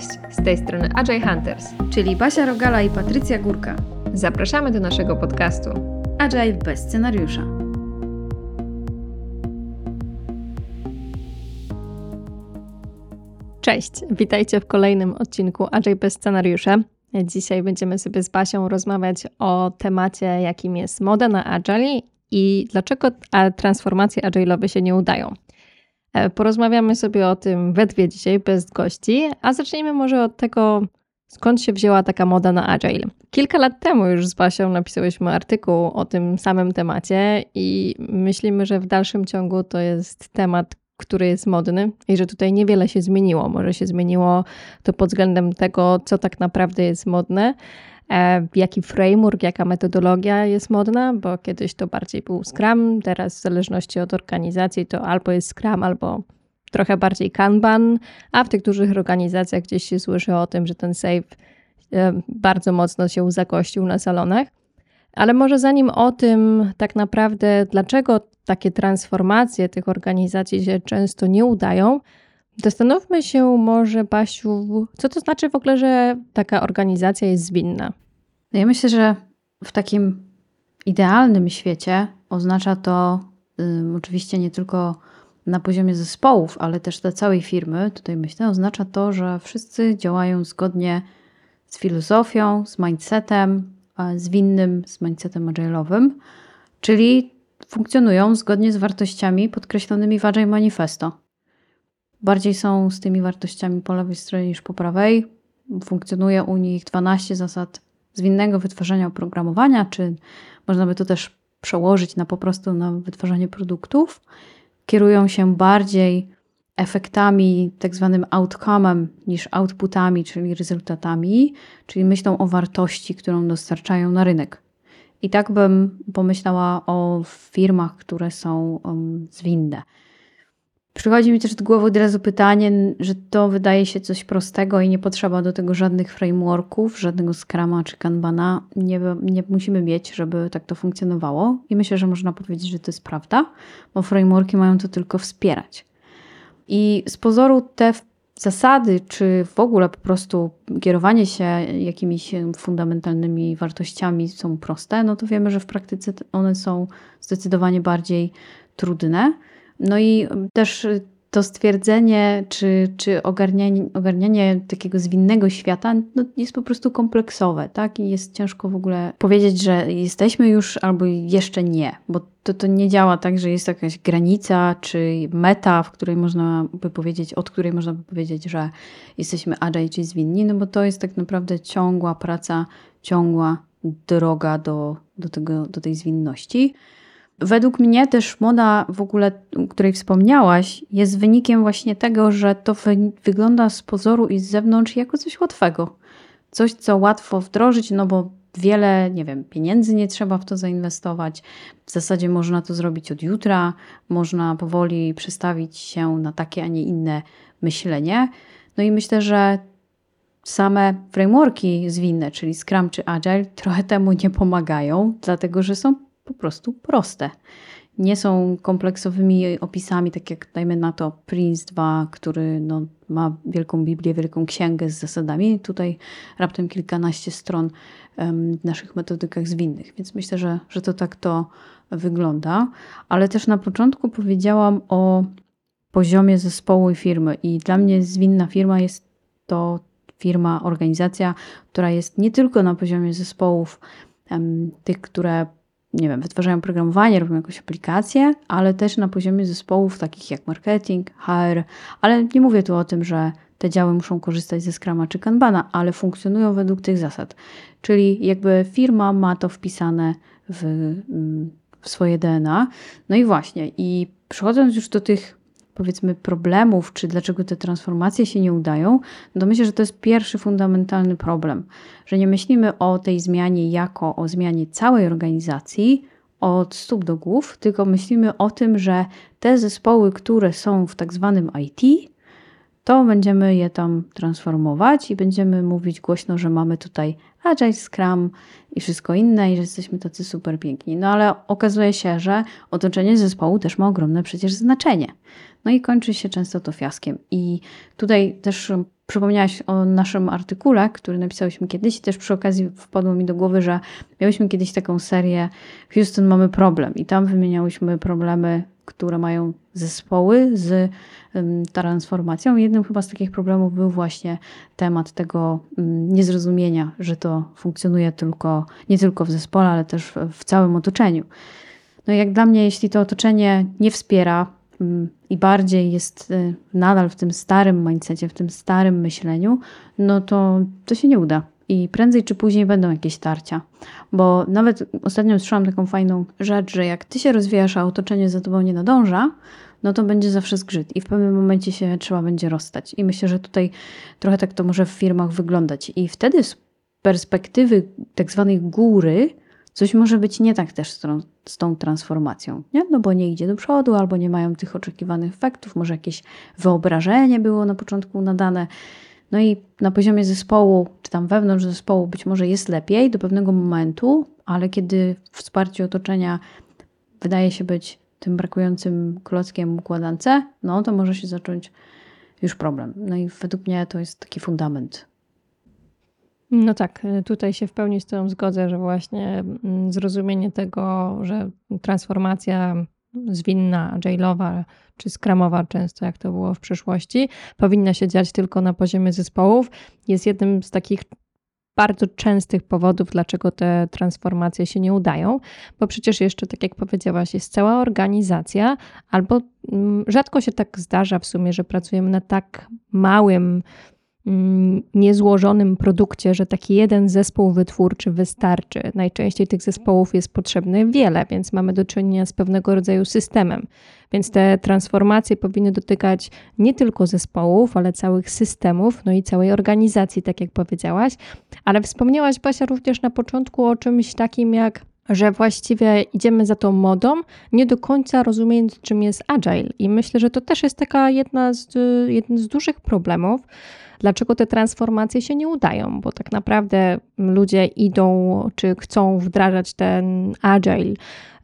Cześć, z tej strony Agile Hunters, czyli Basia Rogala i Patrycja Górka. Zapraszamy do naszego podcastu Agile bez scenariusza. Cześć, witajcie w kolejnym odcinku Agile bez scenariusza. Dzisiaj będziemy sobie z Basią rozmawiać o temacie, jakim jest moda na Agile i dlaczego transformacje agile'owe się nie udają. E, porozmawiamy sobie o tym we dwie dzisiaj bez gości, a zacznijmy może od tego, skąd się wzięła taka moda na Agile. Kilka lat temu już z Basią napisałyśmy artykuł o tym samym temacie i myślimy, że w dalszym ciągu to jest temat, który jest modny i że tutaj niewiele się zmieniło. Może się zmieniło to pod względem tego, co tak naprawdę jest modne, jaki framework, jaka metodologia jest modna, bo kiedyś to bardziej był Scrum, teraz w zależności od organizacji to albo jest Scrum, albo trochę bardziej Kanban, a w tych dużych organizacjach gdzieś się słyszy o tym, że ten save e, bardzo mocno się zakościł na salonach. Ale może zanim o tym tak naprawdę, dlaczego takie transformacje tych organizacji się często nie udają, Zastanówmy się może, Basiu, co to znaczy w ogóle, że taka organizacja jest zwinna? No ja myślę, że w takim idealnym świecie oznacza to oczywiście nie tylko na poziomie zespołów, ale też dla całej firmy, tutaj myślę, oznacza to, że wszyscy działają zgodnie z filozofią, z mindsetem zwinnym, z mindsetem agile'owym, czyli funkcjonują zgodnie z wartościami podkreślonymi w Agile Manifesto. Bardziej są z tymi wartościami po lewej stronie niż po prawej. Funkcjonuje u nich 12 zasad zwinnego wytwarzania oprogramowania, czy można by to też przełożyć na po prostu na wytwarzanie produktów. Kierują się bardziej efektami, tak zwanym outcome'em niż outputami, czyli rezultatami, czyli myślą o wartości, którą dostarczają na rynek. I tak bym pomyślała o firmach, które są um, zwinne. Przychodzi mi też do głowy od razu pytanie, że to wydaje się coś prostego i nie potrzeba do tego żadnych frameworków, żadnego Scrama czy Kanbana. Nie, nie musimy mieć, żeby tak to funkcjonowało. I myślę, że można powiedzieć, że to jest prawda, bo frameworki mają to tylko wspierać. I z pozoru te zasady, czy w ogóle po prostu kierowanie się jakimiś fundamentalnymi wartościami są proste, no to wiemy, że w praktyce one są zdecydowanie bardziej trudne. No i też to stwierdzenie, czy, czy ogarnianie, ogarnianie takiego zwinnego świata no, jest po prostu kompleksowe, tak? I jest ciężko w ogóle powiedzieć, że jesteśmy już albo jeszcze nie, bo to, to nie działa tak, że jest jakaś granica czy meta, w której można by powiedzieć, od której można by powiedzieć, że jesteśmy agile czy zwinni, no bo to jest tak naprawdę ciągła praca, ciągła droga do, do, tego, do tej zwinności. Według mnie też moda w ogóle, o której wspomniałaś, jest wynikiem właśnie tego, że to wy wygląda z pozoru i z zewnątrz jako coś łatwego. Coś, co łatwo wdrożyć, no bo wiele, nie wiem, pieniędzy nie trzeba w to zainwestować. W zasadzie można to zrobić od jutra, można powoli przestawić się na takie, a nie inne myślenie. No i myślę, że same frameworki zwinne, czyli Scrum czy Agile, trochę temu nie pomagają, dlatego że są po prostu proste. Nie są kompleksowymi opisami, tak jak dajmy na to Prince 2, który no, ma wielką Biblię, wielką księgę z zasadami. Tutaj raptem kilkanaście stron w naszych metodykach zwinnych, więc myślę, że, że to tak to wygląda. Ale też na początku powiedziałam o poziomie zespołu i firmy, i dla mnie zwinna firma jest to firma, organizacja, która jest nie tylko na poziomie zespołów, tych, które nie wiem, wytwarzają programowanie, robią jakąś aplikację, ale też na poziomie zespołów takich jak marketing, HR, ale nie mówię tu o tym, że te działy muszą korzystać ze Scrama czy Kanbana, ale funkcjonują według tych zasad. Czyli jakby firma ma to wpisane w, mm, w swoje DNA. No i właśnie, i przechodząc już do tych powiedzmy problemów, czy dlaczego te transformacje się nie udają, no to myślę, że to jest pierwszy fundamentalny problem, że nie myślimy o tej zmianie jako o zmianie całej organizacji, od stóp do głów, tylko myślimy o tym, że te zespoły, które są w tak zwanym IT, to będziemy je tam transformować i będziemy mówić głośno, że mamy tutaj Agile, Scrum i wszystko inne i że jesteśmy tacy super piękni. No ale okazuje się, że otoczenie zespołu też ma ogromne przecież znaczenie. No i kończy się często to fiaskiem. I tutaj też przypomniałaś o naszym artykule, który napisałyśmy kiedyś i też przy okazji wpadło mi do głowy, że miałyśmy kiedyś taką serię Houston mamy problem i tam wymieniałyśmy problemy, które mają zespoły z transformacją. Jednym chyba z takich problemów był właśnie temat tego um, niezrozumienia, że to funkcjonuje tylko, nie tylko w zespole, ale też w, całym otoczeniu. No jak dla mnie, jeśli to otoczenie nie wspiera i bardziej jest y, nadal w tym starym mindsetie, w tym starym myśleniu, no to to się nie uda. I prędzej czy później będą jakieś tarcia. Bo nawet ostatnio słyszałam taką fajną rzecz, że jak ty się rozwijasz, a otoczenie za tobą nie nadąża, no to będzie zawsze zgrzyt i w pewnym momencie się trzeba będzie rozstać. I myślę, że tutaj trochę tak to może w firmach wyglądać. I wtedy z perspektywy tak zwanej góry, coś może być nie tak też z tą, z tą transformacją, nie? no bo nie idzie do przodu, albo nie mają tych oczekiwanych efektów, może jakieś wyobrażenie było na początku nadane. No i na poziomie zespołu, czy tam wewnątrz zespołu być może jest lepiej do pewnego momentu, ale kiedy wsparcie otoczenia wydaje się być tym brakującym klockiem układance, no to może się zacząć już problem. No i według mnie to jest taki fundament no tak, tutaj się w pełni z tym zgodzę, że właśnie mm, zrozumienie tego, że transformacja zwinna, agile'owa czy skramowa często, jak to było w przyszłości, powinna się dziać tylko na poziomie zespołów, jest jednym z takich bardzo częstych powodów, dlaczego te transformacje się nie udają, bo przecież jeszcze, tak jak powiedziałaś, jest cała organizacja, albo mm, rzadko się tak zdarza w sumie, że pracujemy na tak małym niezłożonym produkcie, że taki jeden zespół wytwórczy wystarczy. Najczęściej tych zespołów jest potrzebne wiele, więc mamy do czynienia z pewnego rodzaju systemem. Więc te transformacje powinny dotykać nie tylko zespołów, ale całych systemów, no i całej organizacji, tak jak powiedziałaś. Ale wspomniałaś, Basia, również na początku o czymś takim jak że właściwie idziemy za tą modą, nie do końca rozumiejąc, czym jest agile. I myślę, że to też jest taka jedna z, jeden z dużych problemów, dlaczego te transformacje się nie udają, bo tak naprawdę ludzie idą czy chcą wdrażać ten agile,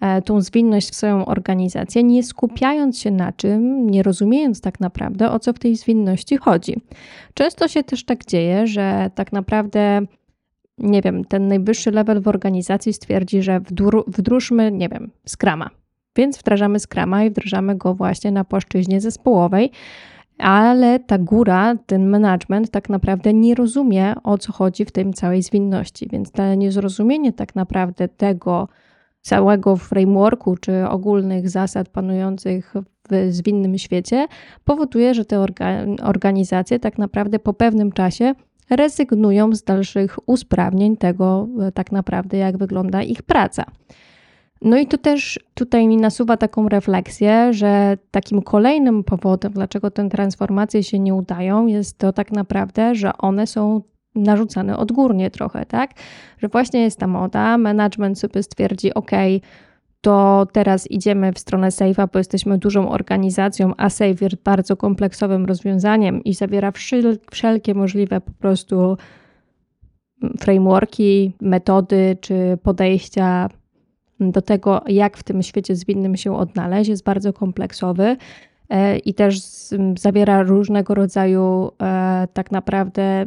e, tą zwinność w swoją organizację, nie skupiając się na czym, nie rozumiejąc tak naprawdę, o co w tej zwinności chodzi. Często się też tak dzieje, że tak naprawdę nie wiem, ten najwyższy level w organizacji stwierdzi, że wdróżmy, nie wiem, skrama. Więc wdrażamy skrama i wdrażamy go właśnie na płaszczyźnie zespołowej, ale ta góra, ten management tak naprawdę nie rozumie o co chodzi w tym całej zwinności, więc to niezrozumienie tak naprawdę tego całego frameworku czy ogólnych zasad panujących w zwinnym świecie powoduje, że te organizacje tak naprawdę po pewnym czasie rezygnują z dalszych usprawnień tego tak naprawdę, jak wygląda ich praca. No i tu też tutaj mi nasuwa taką refleksję, że takim kolejnym powodem, dlaczego te transformacje się nie udają, jest to tak naprawdę, że one są narzucane odgórnie trochę, tak? Że właśnie jest ta moda, management sobie stwierdzi, ok, to teraz idziemy w stronę Safe'a, bo jesteśmy dużą organizacją, a Safe jest bardzo kompleksowym rozwiązaniem i zawiera wszelkie możliwe po prostu frameworki, metody czy podejścia do tego, jak w tym świecie zwinnym się odnaleźć, jest bardzo kompleksowy e, i też zawiera różnego rodzaju e, tak naprawdę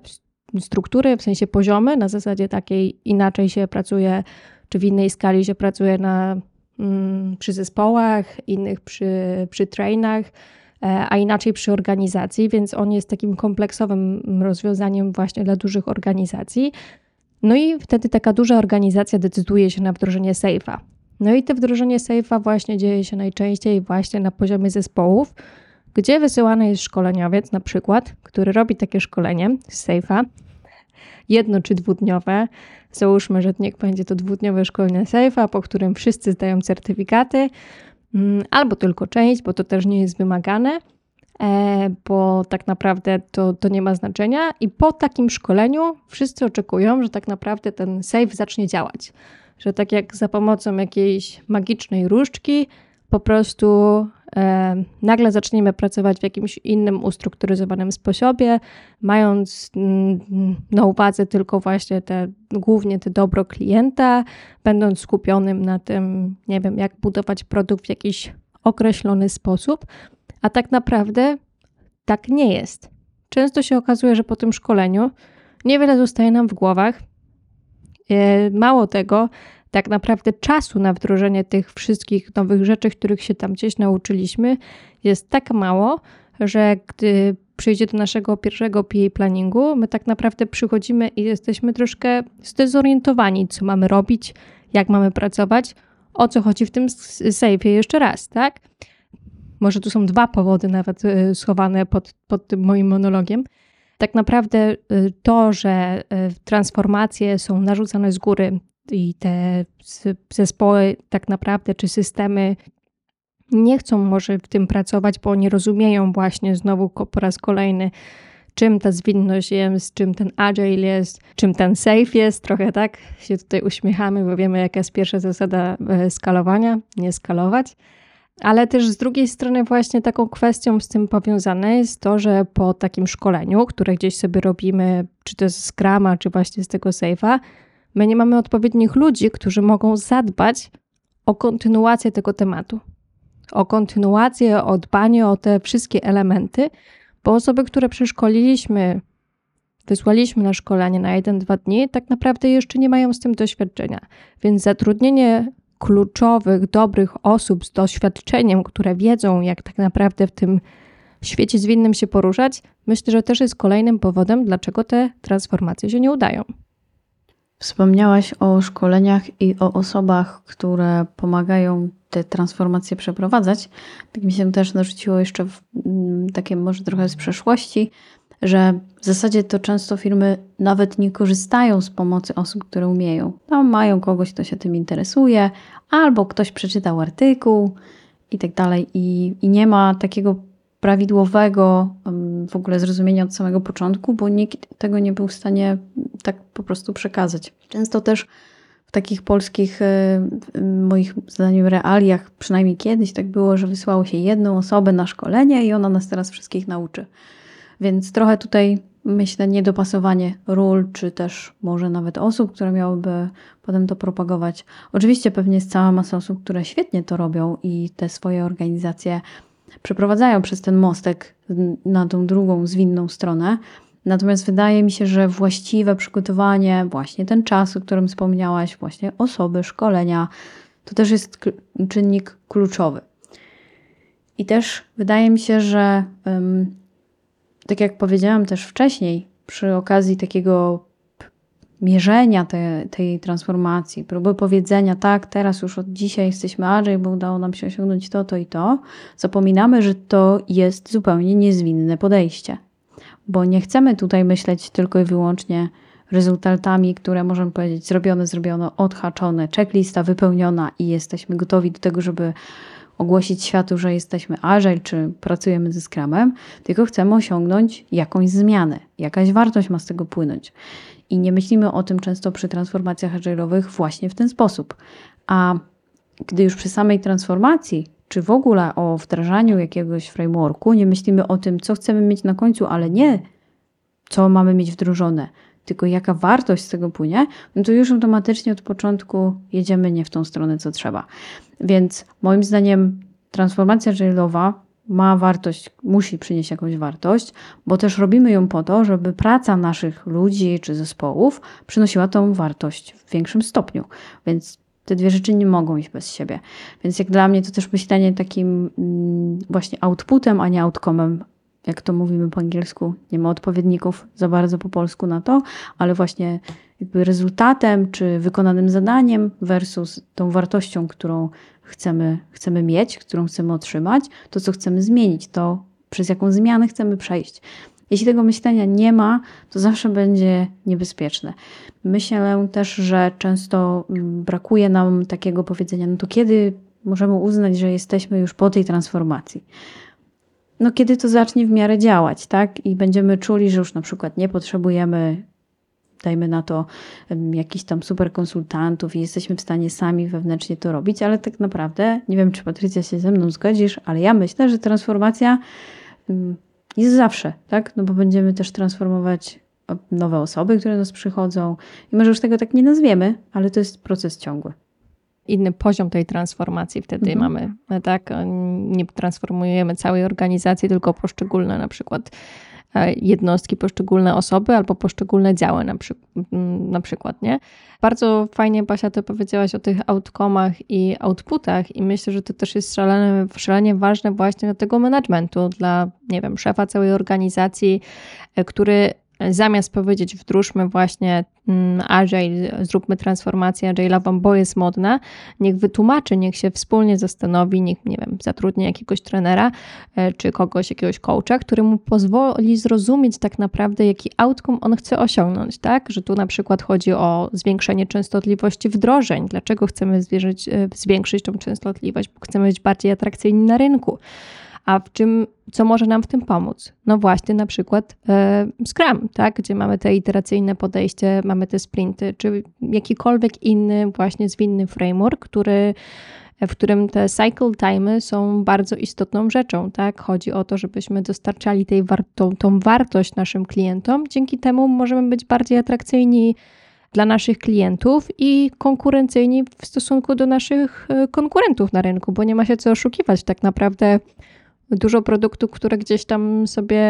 struktury, w sensie poziomy, na zasadzie takiej inaczej się pracuje, czy w innej skali się pracuje na, mm, przy zespołach, innych przy, przy trainach, e, a inaczej przy organizacji, więc on jest takim kompleksowym rozwiązaniem właśnie dla dużych organizacji. No i wtedy taka duża organizacja decyduje się na wdrożenie Safe'a. No i to wdrożenie Safe'a właśnie dzieje się najczęściej właśnie na poziomie zespołów, gdzie wysyłany jest szkoleniowiec na przykład, który robi takie szkolenie z Safe'a, jedno czy dwudniowe. Załóżmy, że niech będzie to dwudniowe szkolenie Safe'a, po którym wszyscy zdają certyfikaty, mm, albo tylko część, bo to też nie jest wymagane. E, bo tak naprawdę to, to nie ma znaczenia. I po takim szkoleniu wszyscy oczekują, że tak naprawdę ten save zacznie działać. Że tak jak za pomocą jakiejś magicznej różdżki, po prostu e, nagle zaczniemy pracować w jakimś innym ustrukturyzowanym sposobie, mając mm, na uwadze tylko właśnie te, głównie te dobro klienta, będąc skupionym na tym, nie wiem, jak budować produkt w jakiś określony sposób, a tak naprawdę tak nie jest. często się okazuje, że po tym szkoleniu niewiele zostaje nam w głowach. E, mało tego, tak naprawdę czasu na wdrożenie tych wszystkich nowych rzeczy, których się tam gdzieś nauczyliśmy, jest tak mało, że gdy przyjdzie do naszego pierwszego PA planningu, my tak naprawdę przychodzimy i jesteśmy troszkę zdezorientowani, co mamy robić, jak mamy pracować, o co chodzi w tym sejfie jeszcze raz, tak? Może tu są dwa powody nawet y, schowane pod, pod tym moim monologiem. Tak naprawdę y, to, że y, transformacje są narzucane z góry i te zespoły tak naprawdę, czy systemy nie chcą może w tym pracować, bo nie rozumieją właśnie znowu po raz kolejny, czym ta zwinność jest, czym ten agile jest, czym ten safe jest. Trochę tak się tutaj uśmiechamy, bo wiemy, jaka jest pierwsza zasada e, skalowania, nie skalować. Ale też z drugiej strony właśnie taką kwestią z tym powiązane jest to, że po takim szkoleniu, które gdzieś sobie robimy, czy to z Scrama, czy właśnie z tego Safe'a, my nie mamy odpowiednich ludzi, którzy mogą zadbać o kontynuację tego tematu. O kontynuację, o dbanie o te wszystkie elementy, bo osoby, które przeszkoliliśmy, wysłaliśmy na szkolenie na 1-2 dni, tak naprawdę jeszcze nie mają z tym doświadczenia. Więc zatrudnienie kluczowych, dobrych osób z doświadczeniem, które wiedzą, jak tak naprawdę w tym świecie zwinnym się poruszać, myślę, że też jest kolejnym powodem, dlaczego te transformacje się nie udają. Wspomniałaś o szkoleniach i o osobach, które pomagają te transformacje przeprowadzać. Tak mi się też narzuciło jeszcze w, mm, takie może trochę z przeszłości, że w zasadzie to często firmy nawet nie korzystają z pomocy osób, które umieją. Tam mają kogoś, kto się tym interesuje, albo ktoś przeczytał artykuł i tak dalej, i, i nie ma takiego prawidłowego w ogóle zrozumienia od samego początku, bo nikt tego nie był w stanie tak po prostu przekazać. Często też w takich polskich, e, moich zdaniem, realiach, przynajmniej kiedyś tak było, że wysłało się jedną osobę na szkolenie i ona nas teraz wszystkich nauczy. Więc trochę tutaj myślę niedopasowanie ról, czy też może nawet osób, które miałyby potem to propagować. Oczywiście pewnie jest cała masa osób, które świetnie to robią i te swoje organizacje przeprowadzają przez ten mostek na tą drugą, zwinną stronę. Natomiast wydaje mi się, że właściwe przygotowanie, właśnie ten czas, o którym wspomniałaś, właśnie osoby, szkolenia, to też jest czynnik kluczowy. I też wydaje mi się, że tak jak powiedziałam też wcześniej, przy okazji takiego mierzenia te, tej transformacji, próby powiedzenia, tak, teraz już od dzisiaj jesteśmy agile, bo udało nam się osiągnąć to, to i to, zapominamy, że to jest zupełnie niezwinne podejście. Bo nie chcemy tutaj myśleć tylko i wyłącznie rezultatami, które możemy powiedzieć zrobione, zrobiono, odhaczone, checklista wypełniona i jesteśmy gotowi do tego, żeby ogłosić światu, że jesteśmy agile czy pracujemy ze Scrumem, tylko chcemy osiągnąć jakąś zmianę, jakaś wartość ma z tego płynąć. I nie myślimy o tym często przy transformacjach agile'owych właśnie w ten sposób. A gdy już przy samej transformacji, czy w ogóle o wdrażaniu jakiegoś frameworku, nie myślimy o tym, co chcemy mieć na końcu, ale nie co mamy mieć wdrożone, tylko jaka wartość z tego płynie, no to już automatycznie od początku jedziemy nie w tą stronę, co trzeba. Więc moim zdaniem transformacja agile'owa ma wartość, musi przynieść jakąś wartość, bo też robimy ją po to, żeby praca naszych ludzi czy zespołów przynosiła tą wartość w większym stopniu. Więc te dwie rzeczy nie mogą iść bez siebie. Więc jak dla mnie to też myślenie takim mm, właśnie outputem, a nie outcomem, jak to mówimy po angielsku, nie ma odpowiedników za bardzo po polsku na to, ale właśnie jakby rezultatem czy wykonanym zadaniem versus tą wartością, którą chcemy, chcemy mieć, którą chcemy otrzymać, to co chcemy zmienić, to przez jaką zmianę chcemy przejść. Jeśli tego myślenia nie ma, to zawsze będzie niebezpieczne. Myślę też, że często mm, brakuje nam takiego powiedzenia, no to kiedy możemy uznać, że jesteśmy już po tej transformacji? No, kiedy to zacznie w miarę działać, tak? I będziemy czuli, że już na przykład nie potrzebujemy dajmy na to jakichś tam super konsultantów i jesteśmy w stanie sami wewnętrznie to robić, ale tak naprawdę, nie wiem czy Patrycja się ze mną zgodzisz, ale ja myślę, że transformacja jest zawsze, tak? No bo będziemy też transformować nowe osoby, które nas przychodzą i może już tego tak nie nazwiemy, ale to jest proces ciągły inny poziom tej transformacji wtedy mhm. mamy, tak? Nie transformujemy całej organizacji, tylko poszczególne na przykład e, jednostki, poszczególne osoby albo poszczególne działy na, przy, na przykład, nie? Bardzo fajnie, Basia, ty powiedziałaś o tych outcomach i outputach i myślę, że to też jest szalenie, szalenie ważne właśnie dla tego managementu, dla, nie wiem, szefa całej organizacji, e, który zamiast powiedzieć wdróżmy właśnie mm, Agile, zróbmy transformację Agile'ową, bo jest modna, niech wytłumaczy, niech się wspólnie zastanowi, niech, nie wiem, zatrudni jakiegoś trenera e, czy kogoś, jakiegoś coacha, który mu pozwoli zrozumieć tak naprawdę, jaki outcome on chce osiągnąć, tak? Że tu na przykład chodzi o zwiększenie częstotliwości wdrożeń. Dlaczego chcemy zwiększyć, e, zwiększyć tą częstotliwość? Bo chcemy być bardziej atrakcyjni na rynku a w czym, co może nam w tym pomóc? No właśnie na przykład e, Scrum, tak? gdzie mamy te iteracyjne podejście, mamy te sprinty, czy jakikolwiek inny właśnie zwinny framework, który w którym te cycle time są bardzo istotną rzeczą, tak? Chodzi o to, żebyśmy dostarczali tej war tą, tą wartość naszym klientom. Dzięki temu możemy być bardziej atrakcyjni dla naszych klientów i konkurencyjni w stosunku do naszych e, konkurentów na rynku, bo nie ma się co oszukiwać. Tak naprawdę dużo produktów, które gdzieś tam sobie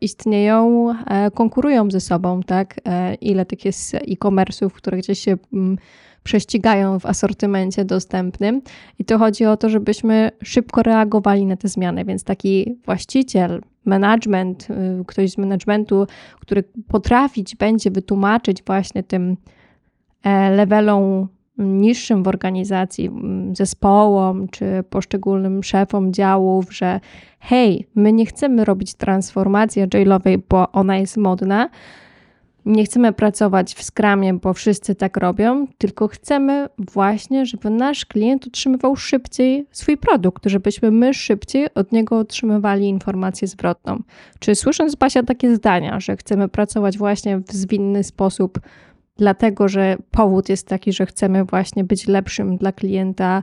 istnieją, e, konkurują ze sobą, tak? E, ile tych jest e-commerce'ów, które gdzieś się mm, prześcigają w asortymencie dostępnym. I to chodzi o to, żebyśmy szybko reagowali na te zmiany, więc taki właściciel, management, y, ktoś z managementu, który potrafić będzie wytłumaczyć właśnie tym e, levelom niższym w organizacji, zespołom czy poszczególnym szefom działów, że hej, my nie chcemy robić transformacji agile'owej, bo ona jest modna, nie chcemy pracować w skramie, bo wszyscy tak robią, tylko chcemy właśnie, żeby nasz klient otrzymywał szybciej swój produkt, żebyśmy my szybciej od niego otrzymywali informację zwrotną. Czy słysząc Basia takie zdania, że chcemy pracować właśnie w zwinny sposób, dlatego że powód jest taki, że chcemy właśnie być lepszym dla klienta,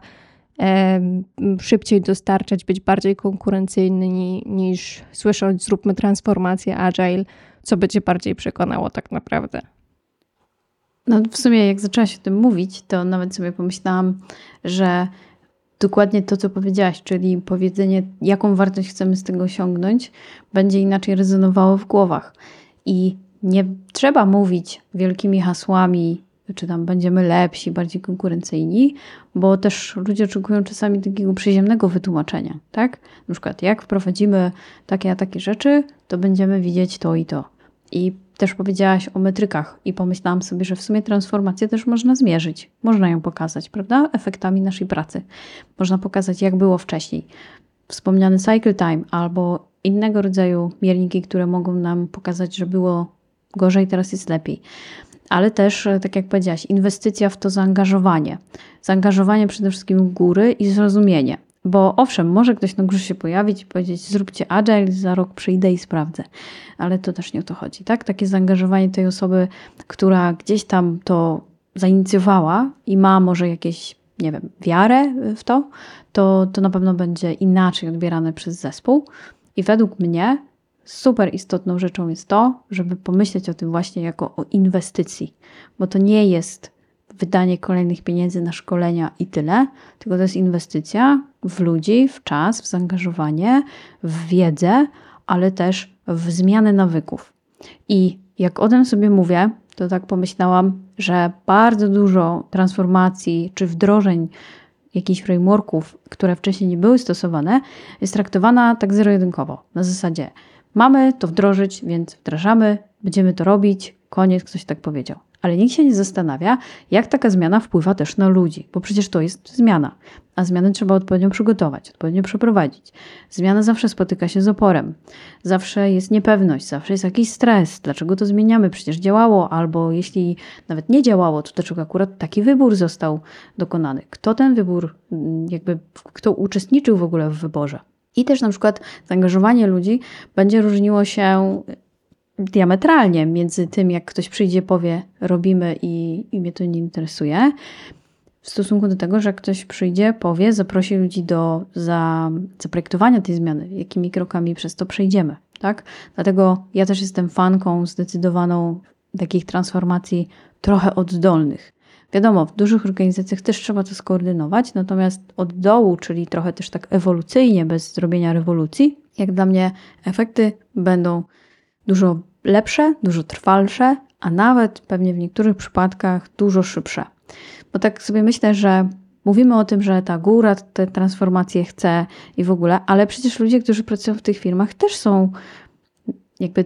szybciej dostarczać, być bardziej konkurencyjny niż słysząc zróbmy transformację agile, co by cię bardziej przekonało tak naprawdę. No w sumie jak zaczęłaś o tym mówić, to nawet sobie pomyślałam, że dokładnie to, co powiedziałaś, czyli powiedzenie, jaką wartość chcemy z tego osiągnąć, będzie inaczej rezonowało w głowach. I nie trzeba mówić wielkimi hasłami, czy tam będziemy lepsi, bardziej konkurencyjni, bo też ludzie oczekują czasami takiego przyziemnego wytłumaczenia, tak? Na przykład, jak wprowadzimy takie a takie rzeczy, to będziemy widzieć to i to. I też powiedziałaś o metrykach i pomyślałam sobie, że w sumie transformację też można zmierzyć. Można ją pokazać, prawda? Efektami naszej pracy. Można pokazać, jak było wcześniej. Wspomniany cycle time albo innego rodzaju mierniki, które mogą nam pokazać, że było gorzej, teraz jest lepiej. Ale też, e, tak jak powiedziałaś, inwestycja w to zaangażowanie. Zaangażowanie przede wszystkim góry i zrozumienie. Bo owszem, może ktoś na górze się pojawić i powiedzieć, zróbcie agile, za rok przyjdę i sprawdzę. Ale to też nie o to chodzi, tak? Takie zaangażowanie tej osoby, która gdzieś tam to zainicjowała i ma może jakieś, nie wiem, wiarę w to, to, to na pewno będzie inaczej odbierane przez zespół. I według mnie super istotną rzeczą jest to, żeby pomyśleć o tym właśnie jako o inwestycji, bo to nie jest wydanie kolejnych pieniędzy na szkolenia i tyle, tylko to jest inwestycja w ludzi, w czas, w zaangażowanie, w wiedzę, ale też w zmianę nawyków. I jak o tym sobie mówię, to tak pomyślałam, że bardzo dużo transformacji czy wdrożeń jakichś frameworków, które wcześniej nie były stosowane, jest traktowana tak zero-jedynkowo. Na zasadzie Mamy to wdrożyć, więc wdrażamy, będziemy to robić, koniec, ktoś tak powiedział. Ale nikt się nie zastanawia, jak taka zmiana wpływa też na ludzi, bo przecież to jest zmiana, a zmiany trzeba odpowiednio przygotować, odpowiednio przeprowadzić. Zmiana zawsze spotyka się z oporem, zawsze jest niepewność, zawsze jest jakiś stres. Dlaczego to zmieniamy? Przecież działało, albo jeśli nawet nie działało, to dlaczego akurat taki wybór został dokonany? Kto ten wybór, mm, jakby, kto uczestniczył w ogóle w wyborze? I też na przykład zaangażowanie ludzi będzie różniło się diametralnie między tym, jak ktoś przyjdzie, powie, robimy i, i mnie to nie interesuje, w stosunku do tego, że ktoś przyjdzie, powie, zaprosi ludzi do za, zaprojektowania tej zmiany, jakimi krokami przez to przejdziemy. Tak? Dlatego ja też jestem fanką zdecydowaną takich transformacji trochę oddolnych. Wiadomo, w dużych organizacjach też trzeba to skoordynować, natomiast od dołu, czyli trochę też tak ewolucyjnie, bez zrobienia rewolucji, jak dla mnie efekty będą dużo lepsze, dużo trwalsze, a nawet pewnie w niektórych przypadkach dużo szybsze. Bo tak sobie myślę, że mówimy o tym, że ta góra te transformacje chce i w ogóle, ale przecież ludzie, którzy pracują w tych firmach też są jakby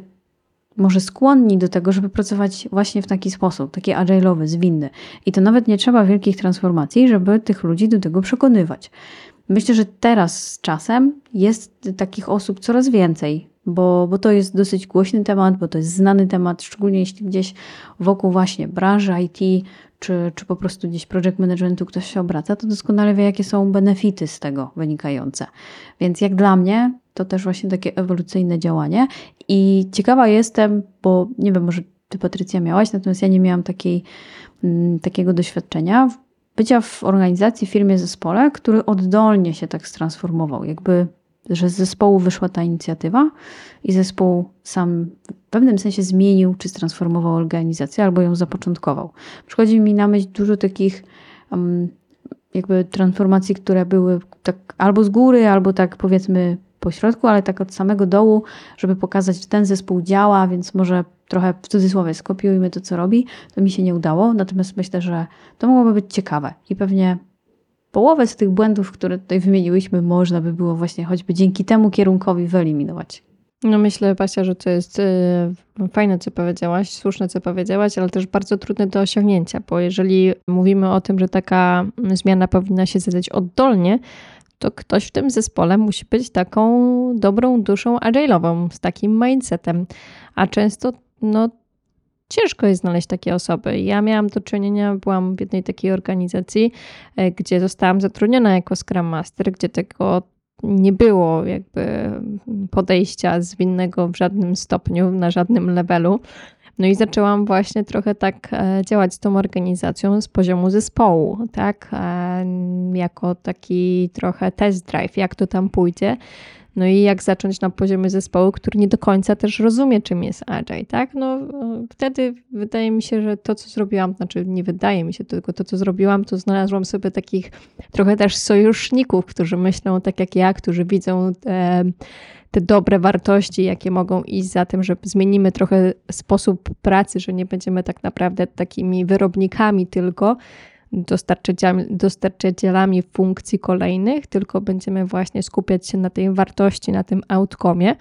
może skłonni do tego, żeby pracować właśnie w taki sposób, taki agile'owy, zwinny. I to nawet nie trzeba wielkich transformacji, żeby tych ludzi do tego przekonywać. Myślę, że teraz z czasem jest takich osób coraz więcej, bo, bo to jest dosyć głośny temat, bo to jest znany temat, szczególnie jeśli gdzieś wokół właśnie branży IT, czy, czy po prostu gdzieś project managementu ktoś się obraca, to doskonale wie, jakie są benefity z tego wynikające. Więc jak dla mnie, to też właśnie takie ewolucyjne działanie. I ciekawa jestem, bo nie wiem, może ty Patrycja miałaś, natomiast ja nie miałam takiej, m, takiego doświadczenia bycia w organizacji, firmie, zespole, który oddolnie się tak transformował. Jakby, że z zespołu wyszła ta inicjatywa i zespół sam w pewnym sensie zmienił czy transformował organizację albo ją zapoczątkował. Przychodzi mi na myśl dużo takich um, jakby transformacji, które były tak albo z góry, albo tak powiedzmy po środku, ale tak od samego dołu, żeby pokazać, że ten zespół działa, więc może trochę w cudzysłowie skopiujmy to, co robi. To mi się nie udało, natomiast myślę, że to mogłoby być ciekawe i pewnie połowę z tych błędów, które tutaj wymieniłyśmy, można by było właśnie choćby dzięki temu kierunkowi wyeliminować. No myślę, Basia, że to jest y, fajne, co powiedziałaś, słuszne, co powiedziałaś, ale też bardzo trudne do osiągnięcia, bo jeżeli mówimy o tym, że taka zmiana powinna się zadać oddolnie, to ktoś w tym zespole musi być taką dobrą duszą agile'ową, z takim mindsetem. A często no, ciężko jest znaleźć takie osoby. Ja miałam do czynienia, byłam w jednej takiej organizacji, e, gdzie zostałam zatrudniona jako Scrum Master, gdzie tego nie było jakby podejścia zwinnego w żadnym stopniu, na żadnym levelu. No i zaczęłam właśnie trochę tak e, działać z tą organizacją z poziomu zespołu, tak? E, jako taki trochę test drive, jak to tam pójdzie. No i jak zacząć na poziomie zespołu, który nie do końca też rozumie, czym jest Agile, tak? No wtedy wydaje mi się, że to, co zrobiłam, znaczy nie wydaje mi się, tylko to, co zrobiłam, to znalazłam sobie takich trochę też sojuszników, którzy myślą tak jak ja, którzy widzą te, te dobre wartości, jakie mogą iść za tym, że zmienimy trochę sposób pracy, że nie będziemy tak naprawdę takimi wyrobnikami tylko, dostarczycielami, funkcji kolejnych, tylko będziemy właśnie skupiać się na tej wartości, na tym outcomie.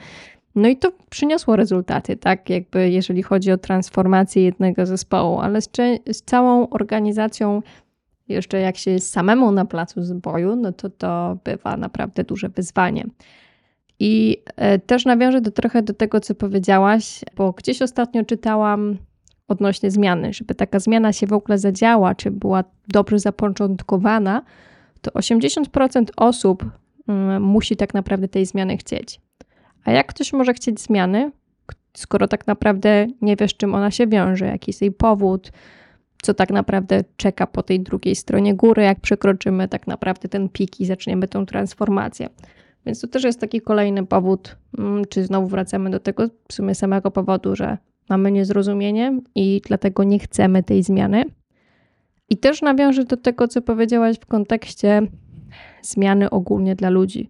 No i to przyniosło rezultaty, tak? Jakby jeżeli chodzi o transformację jednego zespołu, ale z, z całą organizacją, jeszcze jak się jest samemu na placu zboju, no to to bywa naprawdę duże wyzwanie. I e, też nawiążę do, trochę do tego, co powiedziałaś, bo gdzieś ostatnio czytałam odnośnie zmiany, żeby taka zmiana się w ogóle zadziała, czy była dobrze zapoczątkowana, to 80% osób mm, musi tak naprawdę tej zmiany chcieć. A jak ktoś może chcieć zmiany, skoro tak naprawdę nie wiesz, czym ona się wiąże, jaki jest jej powód, co tak naprawdę czeka po tej drugiej stronie góry, jak przekroczymy tak naprawdę ten pik i zaczniemy tą transformację. Więc to też jest taki kolejny powód, mm, czy znowu wracamy do tego w sumie samego powodu, że mamy niezrozumienie i dlatego nie chcemy tej zmiany. I też nawiążę do tego, co powiedziałaś w kontekście zmiany ogólnie dla ludzi.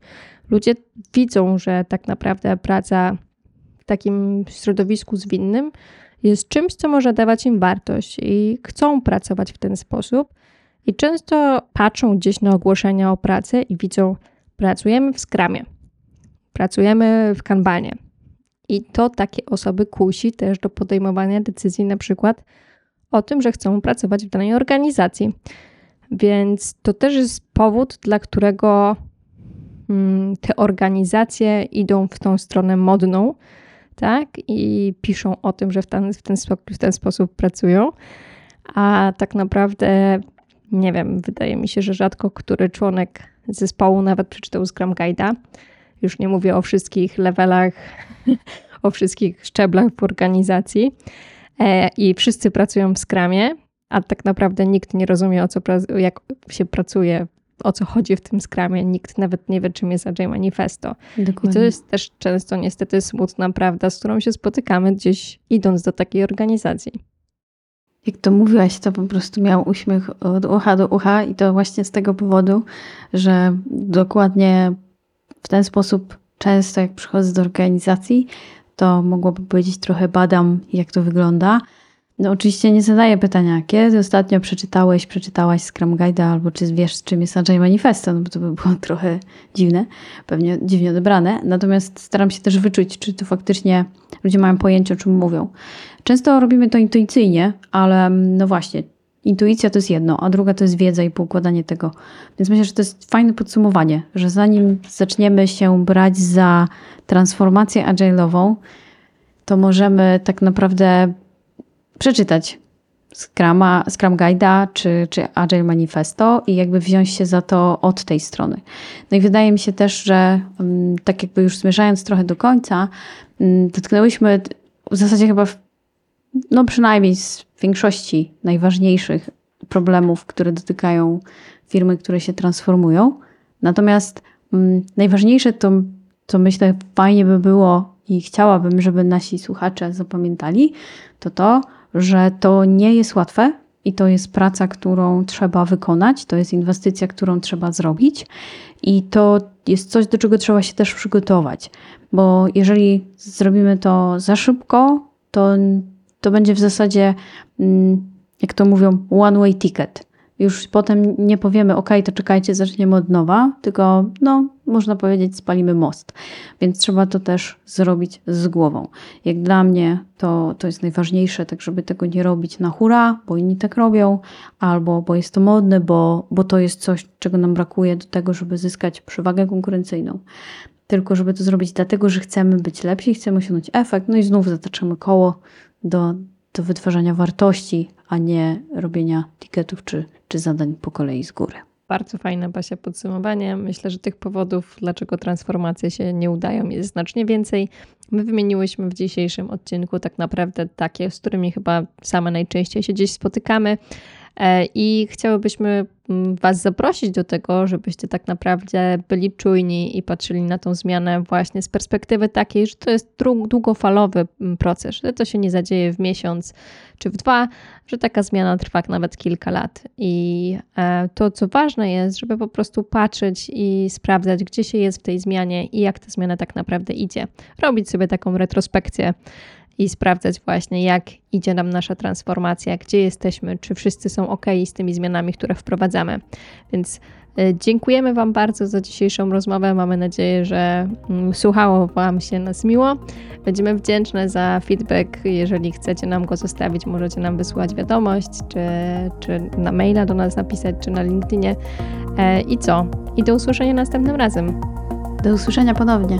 Ludzie widzą, że tak naprawdę praca w takim środowisku zwinnym jest czymś, co może dawać im wartość i chcą pracować w ten sposób. I często patrzą gdzieś na ogłoszenia o pracę i widzą, pracujemy w skramie, pracujemy w kanbanie, i to takie osoby kusi też do podejmowania decyzji, na przykład o tym, że chcą pracować w danej organizacji. Więc to też jest powód, dla którego mm, te organizacje idą w tą stronę modną, tak? I piszą o tym, że w ten, w ten, w ten sposób pracują. A tak naprawdę, nie wiem, wydaje mi się, że rzadko który członek zespołu nawet przeczytał Scrum Guide'a już nie mówię o wszystkich levelach, o wszystkich szczeblach w organizacji. E, I wszyscy pracują w skramie, a tak naprawdę nikt nie rozumie, o co, jak się pracuje, o co chodzi w tym skramie. Nikt nawet nie wie, czym jest Agile Manifesto. Dokładnie. I to jest też często niestety smutna prawda, z którą się spotykamy gdzieś idąc do takiej organizacji. Jak to mówiłaś, to po prostu miał uśmiech od ucha do ucha i to właśnie z tego powodu, że dokładnie w ten sposób często jak przychodzę do organizacji, to mogłabym powiedzieć trochę badam, jak to wygląda. No oczywiście nie zadaję pytania, kiedy ostatnio przeczytałeś, przeczytałaś Scrum Guide'a, albo czy wiesz, czym jest Agile Manifesto, no bo to by było trochę dziwne, pewnie dziwnie odebrane. Natomiast staram się też wyczuć, czy to faktycznie ludzie mają pojęcie, o czym mówią. Często robimy to intuicyjnie, ale no właśnie, intuicja to jest jedno, a druga to jest wiedza i poukładanie tego. Więc myślę, że to jest fajne podsumowanie, że zanim zaczniemy się brać za transformację agile'ową, to możemy tak naprawdę przeczytać Scrama, Scrum Guide'a czy, czy Agile Manifesto i jakby wziąć się za to od tej strony. No i wydaje mi się też, że mm, tak jakby już zmierzając trochę do końca, mm, dotknęłyśmy w zasadzie chyba w, no przynajmniej z większości najważniejszych problemów, które dotykają firmy, które się transformują. Natomiast mm, najważniejsze to, co myślę fajnie by było i chciałabym, żeby nasi słuchacze zapamiętali, to to, że to nie jest łatwe i to jest praca, którą trzeba wykonać, to jest inwestycja, którą trzeba zrobić i to jest coś, do czego trzeba się też przygotować, bo jeżeli zrobimy to za szybko, to, to będzie w zasadzie, mm, jak to mówią, one-way ticket już potem nie powiemy, ok, to czekajcie, zaczniemy od nowa, tylko no, można powiedzieć, spalimy most. Więc trzeba to też zrobić z głową. Jak dla mnie to, to jest najważniejsze, tak żeby tego nie robić na hura, bo inni tak robią, albo bo jest to modne, bo, bo to jest coś, czego nam brakuje do tego, żeby zyskać przewagę konkurencyjną. Tylko żeby to zrobić dlatego, że chcemy być lepsi, chcemy osiągnąć efekt, no i znów zataczamy koło do, do wytwarzania wartości, a nie robienia tiketów czy, czy zadań po kolei z góry. Bardzo fajne, Basia, podsumowanie. Myślę, że tych powodów, dlaczego transformacje się nie udają, jest znacznie więcej. My wymieniłyśmy w dzisiejszym odcinku tak naprawdę takie, z którymi chyba same najczęściej się gdzieś spotykamy. E, I chciałybyśmy mm, Was zaprosić do tego, żebyście tak naprawdę byli czujni i patrzyli na tą zmianę właśnie z perspektywy takiej, że to jest długofalowy mm, proces, że to się nie zadzieje w miesiąc czy w dwa, że taka zmiana trwa nawet kilka lat. I e, to, co ważne jest, żeby po prostu patrzeć i sprawdzać, gdzie się jest w tej zmianie i jak ta zmiana tak naprawdę idzie. Robić sobie taką retrospekcję i sprawdzać właśnie, jak idzie nam nasza transformacja, gdzie jesteśmy, czy wszyscy są ok z tymi zmianami, które wprowadzamy. Więc e, dziękujemy Wam bardzo za dzisiejszą rozmowę. Mamy nadzieję, że mm, słuchało Wam się nas miło. Będziemy wdzięczne za feedback. Jeżeli chcecie nam go zostawić, możecie nam wysłać wiadomość, czy, czy na maila do nas napisać, czy na LinkedInie. E, I co? I do usłyszenia następnym razem. Do usłyszenia ponownie.